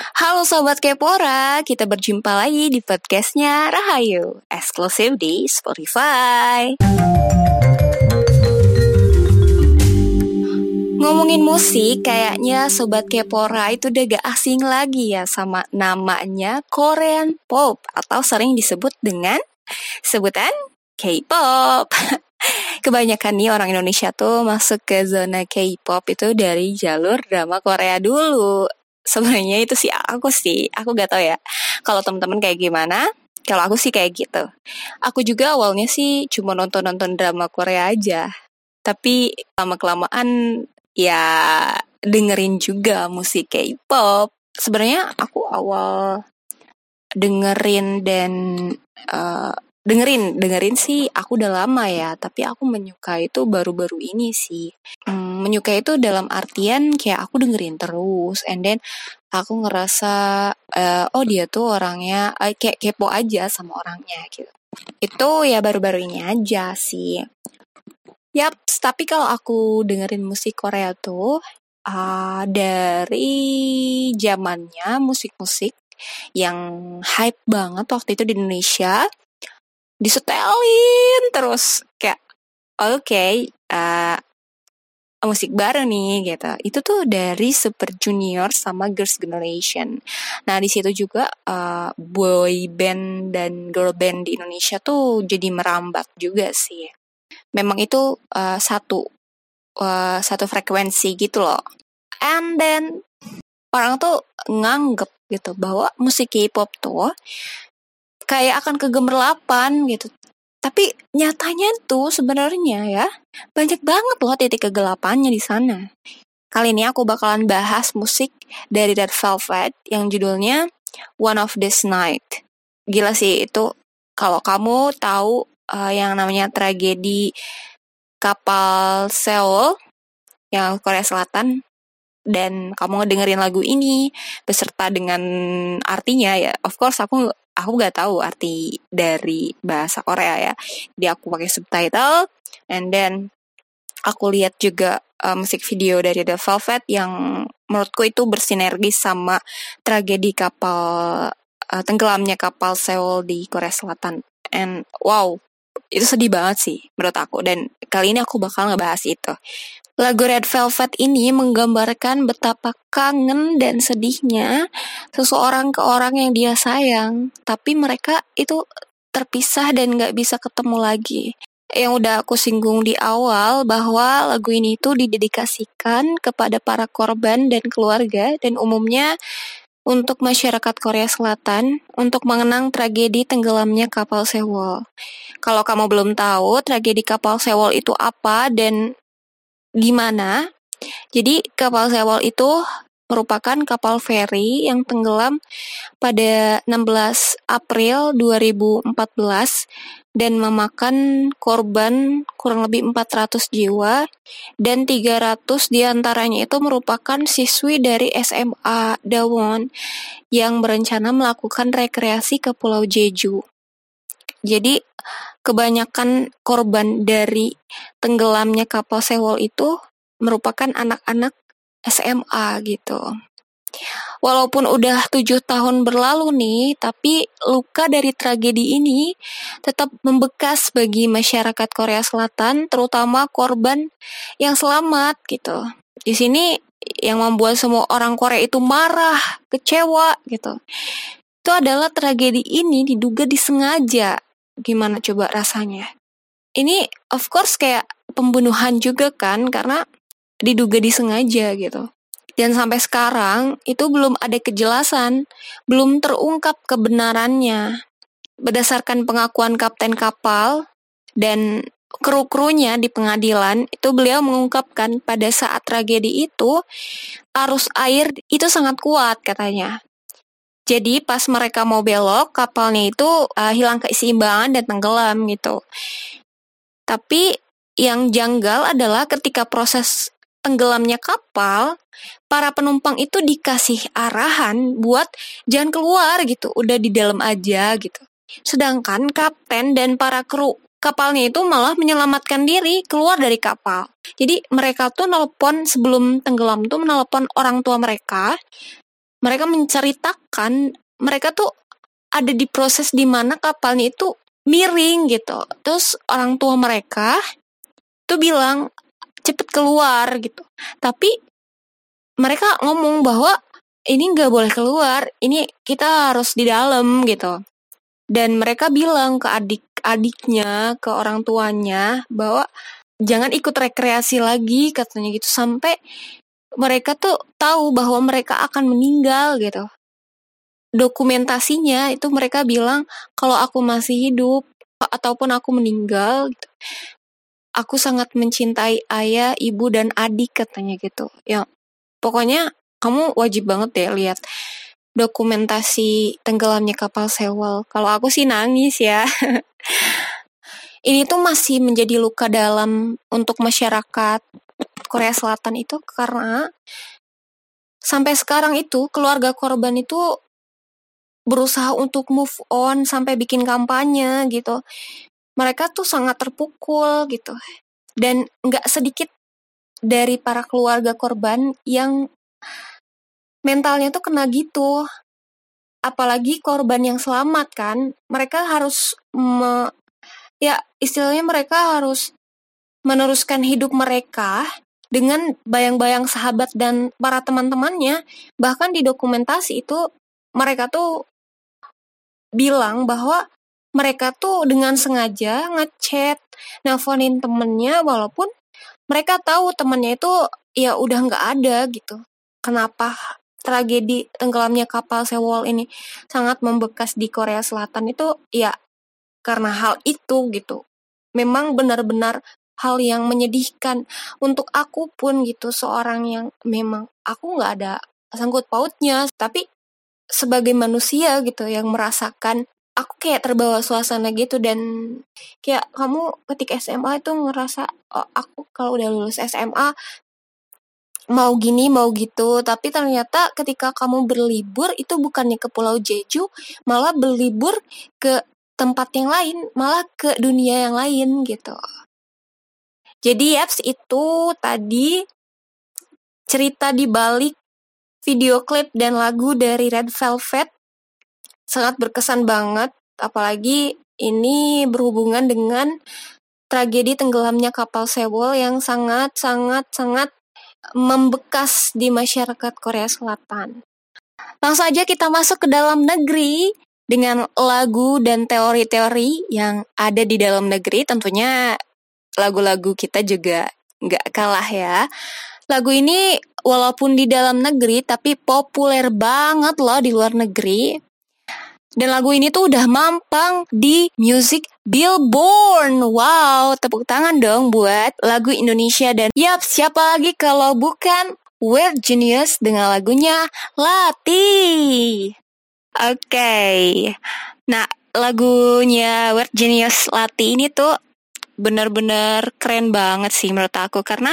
Halo Sobat Kepora, kita berjumpa lagi di podcastnya Rahayu, eksklusif di Spotify. Ngomongin musik, kayaknya Sobat Kepora itu udah gak asing lagi ya sama namanya Korean Pop atau sering disebut dengan sebutan K-pop. Kebanyakan nih orang Indonesia tuh masuk ke zona K-pop itu dari jalur drama Korea dulu sebenarnya itu sih aku sih aku gak tahu ya kalau teman-teman kayak gimana kalau aku sih kayak gitu. Aku juga awalnya sih cuma nonton nonton drama Korea aja tapi lama kelamaan ya dengerin juga musik K-pop. Sebenarnya aku awal dengerin dan uh, dengerin dengerin sih aku udah lama ya tapi aku menyukai itu baru-baru ini sih. Hmm, menyukai itu dalam artian kayak aku dengerin terus and then aku ngerasa uh, oh dia tuh orangnya uh, kayak kepo aja sama orangnya gitu. Itu ya baru-baru ini aja sih. Yap, tapi kalau aku dengerin musik Korea tuh uh, dari zamannya musik-musik yang hype banget waktu itu di Indonesia disetelin terus kayak oke okay, uh, musik baru nih gitu. Itu tuh dari Super Junior sama Girls Generation. Nah di situ juga uh, boy band dan girl band di Indonesia tuh jadi merambat juga sih. Memang itu uh, satu uh, satu frekuensi gitu loh. And then orang tuh nganggep gitu bahwa musik K-pop tuh kayak akan kegemerlapan gitu. Tapi nyatanya tuh sebenarnya ya banyak banget loh titik kegelapannya di sana. Kali ini aku bakalan bahas musik dari Red Velvet yang judulnya One of This Night. Gila sih itu kalau kamu tahu uh, yang namanya tragedi kapal Seoul yang Korea Selatan dan kamu ngedengerin lagu ini beserta dengan artinya ya of course aku aku nggak tahu arti dari bahasa Korea ya. Jadi aku pakai subtitle and then aku lihat juga uh, musik video dari The Velvet yang menurutku itu bersinergi sama tragedi kapal uh, tenggelamnya kapal Seoul di Korea Selatan. And wow itu sedih banget sih menurut aku. Dan kali ini aku bakal ngebahas itu Lagu Red Velvet ini menggambarkan betapa kangen dan sedihnya seseorang ke orang yang dia sayang, tapi mereka itu terpisah dan gak bisa ketemu lagi. Yang udah aku singgung di awal bahwa lagu ini itu didedikasikan kepada para korban dan keluarga dan umumnya untuk masyarakat Korea Selatan untuk mengenang tragedi tenggelamnya kapal Sewol. Kalau kamu belum tahu tragedi kapal Sewol itu apa dan gimana. Jadi kapal Sewol itu merupakan kapal feri yang tenggelam pada 16 April 2014 dan memakan korban kurang lebih 400 jiwa dan 300 di antaranya itu merupakan siswi dari SMA Dawon yang berencana melakukan rekreasi ke Pulau Jeju. Jadi kebanyakan korban dari tenggelamnya kapal Sewol itu merupakan anak-anak SMA gitu. Walaupun udah tujuh tahun berlalu nih, tapi luka dari tragedi ini tetap membekas bagi masyarakat Korea Selatan, terutama korban yang selamat gitu. Di sini yang membuat semua orang Korea itu marah, kecewa gitu. Itu adalah tragedi ini diduga disengaja gimana coba rasanya? Ini of course kayak pembunuhan juga kan karena diduga disengaja gitu. Dan sampai sekarang itu belum ada kejelasan, belum terungkap kebenarannya. Berdasarkan pengakuan kapten kapal dan kru-krunya di pengadilan, itu beliau mengungkapkan pada saat tragedi itu arus air itu sangat kuat katanya. Jadi pas mereka mau belok, kapalnya itu uh, hilang keseimbangan dan tenggelam gitu. Tapi yang janggal adalah ketika proses tenggelamnya kapal, para penumpang itu dikasih arahan buat jangan keluar gitu, udah di dalam aja gitu. Sedangkan kapten dan para kru kapalnya itu malah menyelamatkan diri keluar dari kapal. Jadi mereka tuh nelpon sebelum tenggelam tuh menelpon orang tua mereka mereka menceritakan mereka tuh ada di proses di mana kapalnya itu miring gitu. Terus orang tua mereka tuh bilang cepet keluar gitu. Tapi mereka ngomong bahwa ini nggak boleh keluar, ini kita harus di dalam gitu. Dan mereka bilang ke adik-adiknya, ke orang tuanya bahwa jangan ikut rekreasi lagi katanya gitu sampai mereka tuh tahu bahwa mereka akan meninggal gitu dokumentasinya itu mereka bilang kalau aku masih hidup ataupun aku meninggal gitu, aku sangat mencintai ayah, ibu dan adik katanya gitu. Ya, pokoknya kamu wajib banget deh lihat dokumentasi tenggelamnya kapal Sewol. Kalau aku sih nangis ya. Ini tuh masih menjadi luka dalam untuk masyarakat Korea Selatan itu karena sampai sekarang itu keluarga korban itu berusaha untuk move on sampai bikin kampanye gitu. Mereka tuh sangat terpukul gitu. Dan nggak sedikit dari para keluarga korban yang mentalnya tuh kena gitu. Apalagi korban yang selamat kan, mereka harus me, ya istilahnya mereka harus meneruskan hidup mereka dengan bayang-bayang sahabat dan para teman-temannya. Bahkan di dokumentasi itu mereka tuh bilang bahwa mereka tuh dengan sengaja ngechat, nelponin temennya walaupun mereka tahu temennya itu ya udah nggak ada gitu. Kenapa tragedi tenggelamnya kapal Sewol ini sangat membekas di Korea Selatan itu ya karena hal itu gitu. Memang benar-benar hal yang menyedihkan untuk aku pun gitu seorang yang memang aku nggak ada sangkut pautnya tapi sebagai manusia gitu yang merasakan aku kayak terbawa suasana gitu dan kayak kamu ketika SMA itu ngerasa oh, aku kalau udah lulus SMA mau gini mau gitu. Tapi ternyata ketika kamu berlibur itu bukannya ke Pulau Jeju malah berlibur ke tempat yang lain malah ke dunia yang lain gitu jadi yaps itu tadi cerita di balik video klip dan lagu dari Red Velvet sangat berkesan banget apalagi ini berhubungan dengan tragedi tenggelamnya kapal Sewol yang sangat sangat sangat membekas di masyarakat Korea Selatan. Langsung aja kita masuk ke dalam negeri dengan lagu dan teori-teori yang ada di dalam negeri. Tentunya lagu-lagu kita juga nggak kalah ya. Lagu ini walaupun di dalam negeri tapi populer banget loh di luar negeri. Dan lagu ini tuh udah mampang di Music Billboard. Wow, tepuk tangan dong buat lagu Indonesia dan yap siapa lagi kalau bukan Weird Genius dengan lagunya Lati. Oke. Okay. Nah, lagunya Weird Genius Lati ini tuh bener-bener keren banget sih menurut aku. Karena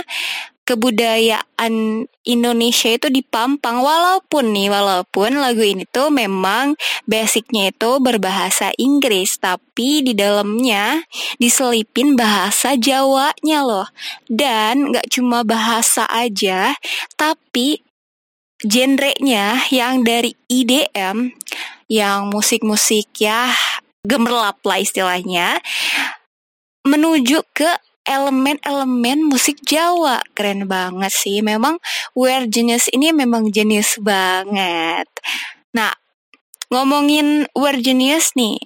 kebudayaan Indonesia itu dipampang walaupun nih walaupun lagu ini tuh memang basicnya itu berbahasa Inggris tapi di dalamnya diselipin bahasa Jawanya loh. Dan nggak cuma bahasa aja tapi genrenya yang dari IDM yang musik-musik ya gemerlap lah istilahnya menuju ke elemen-elemen musik Jawa. Keren banget sih. Memang We're Genius ini memang jenis banget. Nah, ngomongin We're Genius nih.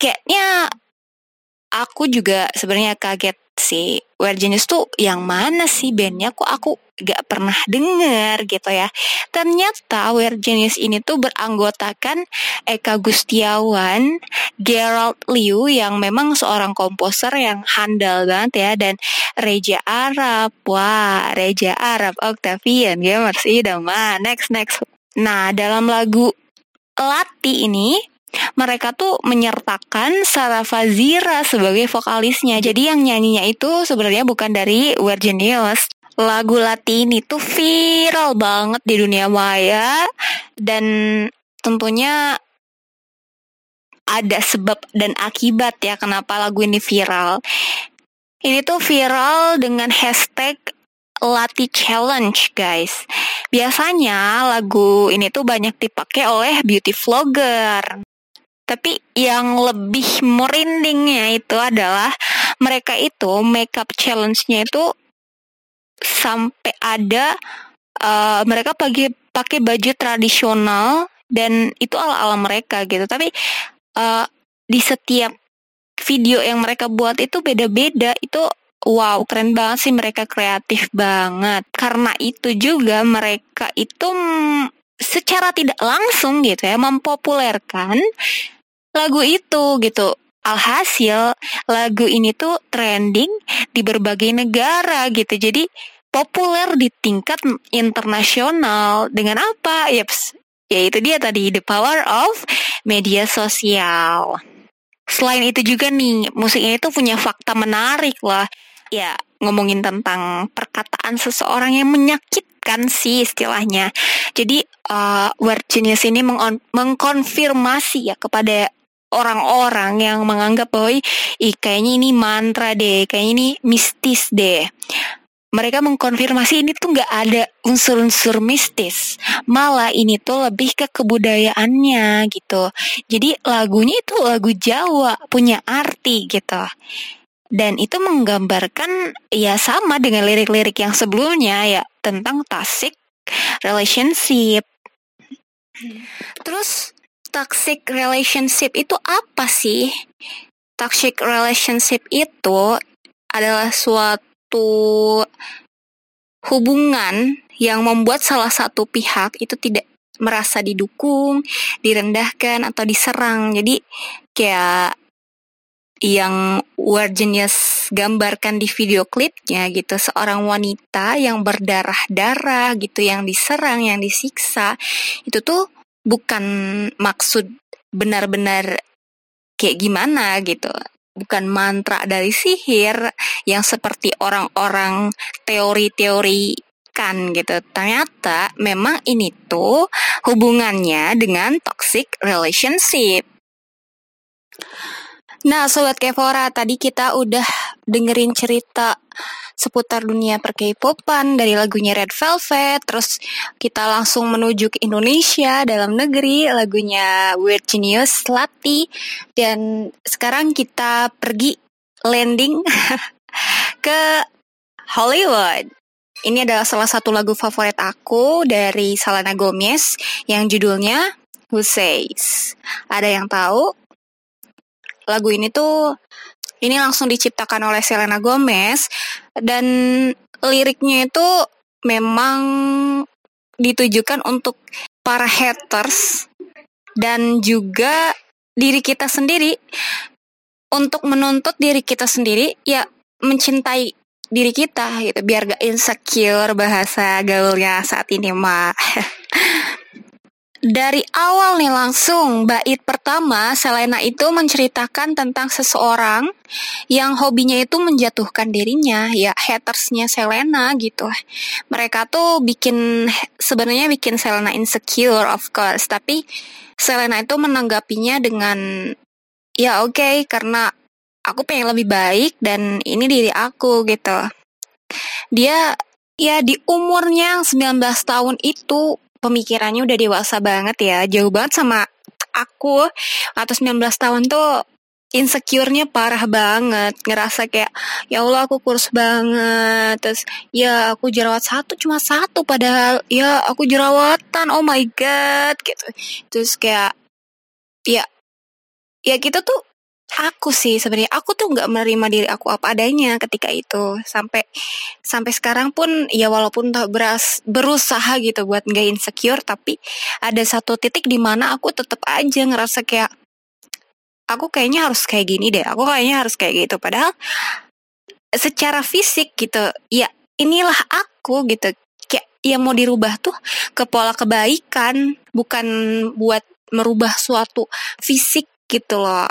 Kayaknya aku juga sebenarnya kaget sih. We're Genius tuh yang mana sih bandnya? Kok aku gak pernah denger gitu ya. Ternyata We're Genius ini tuh beranggotakan Eka Gustiawan, Gerald Liu yang memang seorang komposer yang handal banget ya dan Reja Arab. Wah, Reja Arab Octavian Gamers mah Next next. Nah, dalam lagu Lati ini mereka tuh menyertakan Sarah Fazira sebagai vokalisnya. Jadi yang nyanyinya itu sebenarnya bukan dari Virginius, lagu Latin itu viral banget di dunia maya dan tentunya ada sebab dan akibat ya kenapa lagu ini viral. Ini tuh viral dengan hashtag Lati Challenge guys. Biasanya lagu ini tuh banyak dipakai oleh beauty vlogger. Tapi yang lebih merindingnya itu adalah mereka itu makeup challenge-nya itu sampai ada uh, mereka pakai pakai baju tradisional dan itu ala-ala mereka gitu. Tapi uh, di setiap video yang mereka buat itu beda-beda. Itu wow, keren banget sih mereka kreatif banget. Karena itu juga mereka itu secara tidak langsung gitu ya mempopulerkan lagu itu gitu. Alhasil lagu ini tuh trending di berbagai negara gitu. Jadi populer di tingkat internasional dengan apa? Yaps, ya itu dia tadi the power of media sosial. Selain itu juga nih, musik ini tuh punya fakta menarik lah. Ya, ngomongin tentang perkataan seseorang yang menyakitkan sih istilahnya. Jadi, uh, word genius ini mengkonfirmasi ya kepada orang-orang yang menganggap bahwa ih kayaknya ini mantra deh, kayaknya ini mistis deh. Mereka mengkonfirmasi ini tuh nggak ada unsur-unsur mistis, malah ini tuh lebih ke kebudayaannya gitu. Jadi lagunya itu lagu Jawa, punya arti gitu. Dan itu menggambarkan ya sama dengan lirik-lirik yang sebelumnya ya tentang toxic relationship. Terus toxic relationship itu apa sih? Toxic relationship itu adalah suatu hubungan yang membuat salah satu pihak itu tidak merasa didukung, direndahkan atau diserang. Jadi kayak yang Wargenius gambarkan di video klipnya gitu seorang wanita yang berdarah-darah gitu yang diserang yang disiksa itu tuh bukan maksud benar-benar kayak gimana gitu bukan mantra dari sihir yang seperti orang-orang teori-teori kan gitu. Ternyata memang ini tuh hubungannya dengan toxic relationship. Nah, Sobat Kevora, tadi kita udah dengerin cerita seputar dunia per K-popan dari lagunya Red Velvet, terus kita langsung menuju ke Indonesia dalam negeri lagunya Weird Genius Lati dan sekarang kita pergi landing ke Hollywood. Ini adalah salah satu lagu favorit aku dari Selena Gomez yang judulnya Who Says. Ada yang tahu? Lagu ini tuh ini langsung diciptakan oleh Selena Gomez dan liriknya itu memang ditujukan untuk para haters dan juga diri kita sendiri. Untuk menuntut diri kita sendiri ya mencintai diri kita gitu biar gak insecure bahasa gaulnya saat ini mah Dari awal nih langsung, bait pertama Selena itu menceritakan tentang seseorang yang hobinya itu menjatuhkan dirinya, ya hatersnya Selena gitu. Mereka tuh bikin sebenarnya bikin Selena insecure of course, tapi Selena itu menanggapinya dengan ya oke okay, karena aku pengen lebih baik dan ini diri aku gitu. Dia ya di umurnya 19 tahun itu pemikirannya udah dewasa banget ya. Jauh banget sama aku. Atau 19 tahun tuh insecure-nya parah banget. Ngerasa kayak ya Allah aku kurus banget. Terus ya aku jerawat satu cuma satu padahal. Ya aku jerawatan. Oh my god gitu. Terus kayak ya ya kita tuh aku sih sebenarnya. Aku tuh nggak menerima diri aku apa adanya ketika itu. Sampai sampai sekarang pun ya walaupun beras berusaha gitu buat nggak insecure tapi ada satu titik di mana aku tetap aja ngerasa kayak aku kayaknya harus kayak gini deh. Aku kayaknya harus kayak gitu. Padahal secara fisik gitu ya inilah aku gitu. Kayak yang mau dirubah tuh ke pola kebaikan bukan buat merubah suatu fisik gitu loh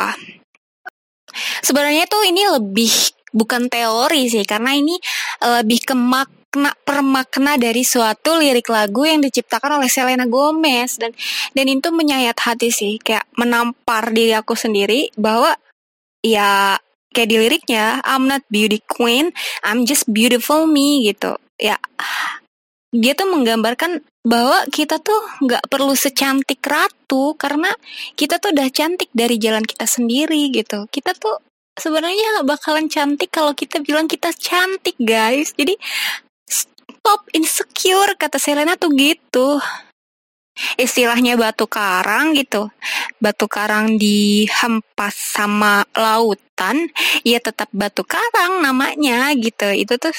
Sebenarnya tuh ini lebih bukan teori sih karena ini eh, lebih ke makna per makna dari suatu lirik lagu yang diciptakan oleh Selena Gomez. Dan dan itu menyayat hati sih kayak menampar diri aku sendiri bahwa ya kayak di liriknya I'm not beauty queen I'm just beautiful me gitu. Ya dia tuh menggambarkan bahwa kita tuh nggak perlu secantik ratu karena kita tuh udah cantik dari jalan kita sendiri gitu. Kita tuh sebenarnya gak bakalan cantik kalau kita bilang kita cantik guys. Jadi stop insecure kata Selena tuh gitu. Istilahnya batu karang gitu. Batu karang dihempas sama lautan, ya tetap batu karang namanya gitu. Itu tuh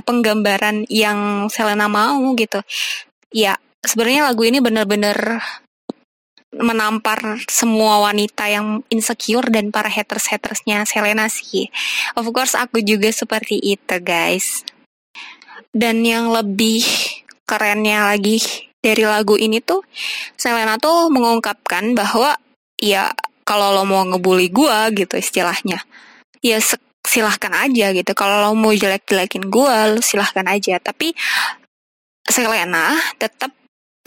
penggambaran yang Selena mau gitu. Ya, sebenarnya lagu ini benar-benar menampar semua wanita yang insecure dan para haters-hatersnya Selena sih. Of course aku juga seperti itu guys. Dan yang lebih kerennya lagi dari lagu ini tuh Selena tuh mengungkapkan bahwa ya kalau lo mau ngebully gua gitu istilahnya ya silahkan aja gitu. Kalau lo mau jelek-jelekin gue lo silahkan aja. Tapi Selena tetap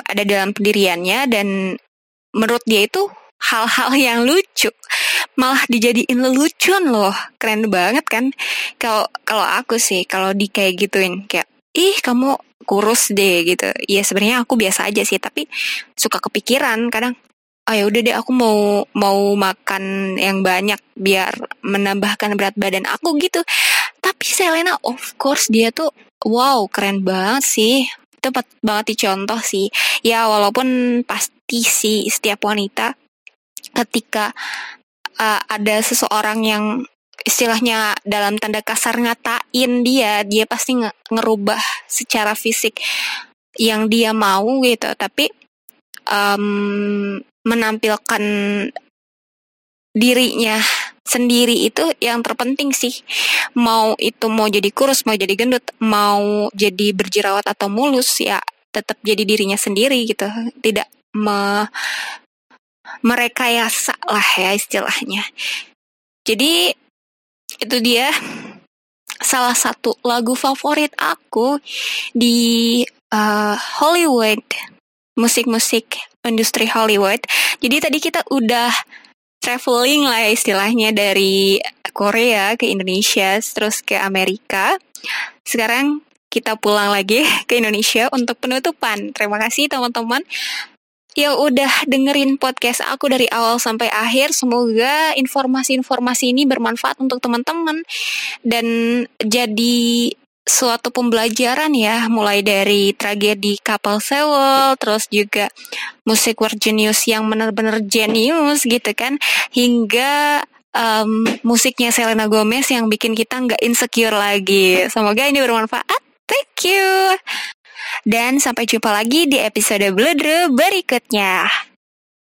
ada dalam pendiriannya dan menurut dia itu hal-hal yang lucu. Malah dijadiin lelucon loh. Keren banget kan? Kalau kalau aku sih kalau di kayak gituin kayak ih kamu kurus deh gitu. Ya sebenarnya aku biasa aja sih tapi suka kepikiran kadang oh ya udah deh aku mau mau makan yang banyak biar menambahkan berat badan aku gitu. Tapi Selena of course dia tuh wow keren banget sih. Tepat banget dicontoh sih. Ya walaupun pasti sih setiap wanita ketika uh, ada seseorang yang istilahnya dalam tanda kasar ngatain dia dia pasti ngerubah secara fisik yang dia mau gitu. Tapi um, menampilkan dirinya sendiri itu yang terpenting sih. Mau itu mau jadi kurus mau jadi gendut mau jadi berjerawat atau mulus ya tetap jadi dirinya sendiri gitu. Tidak me merekayasa lah ya istilahnya. Jadi itu dia. Salah satu lagu favorit aku di uh, Hollywood musik-musik industri Hollywood. Jadi tadi kita udah traveling lah istilahnya dari Korea ke Indonesia terus ke Amerika. Sekarang kita pulang lagi ke Indonesia untuk penutupan. Terima kasih teman-teman yang udah dengerin podcast aku dari awal sampai akhir. Semoga informasi-informasi ini bermanfaat untuk teman-teman dan jadi suatu pembelajaran ya, mulai dari tragedi kapal Sewol, terus juga musik World Genius yang benar-benar jenius gitu kan, hingga um, musiknya Selena Gomez yang bikin kita nggak insecure lagi. Semoga ini bermanfaat. Thank you. Dan sampai jumpa lagi di episode Bledre berikutnya.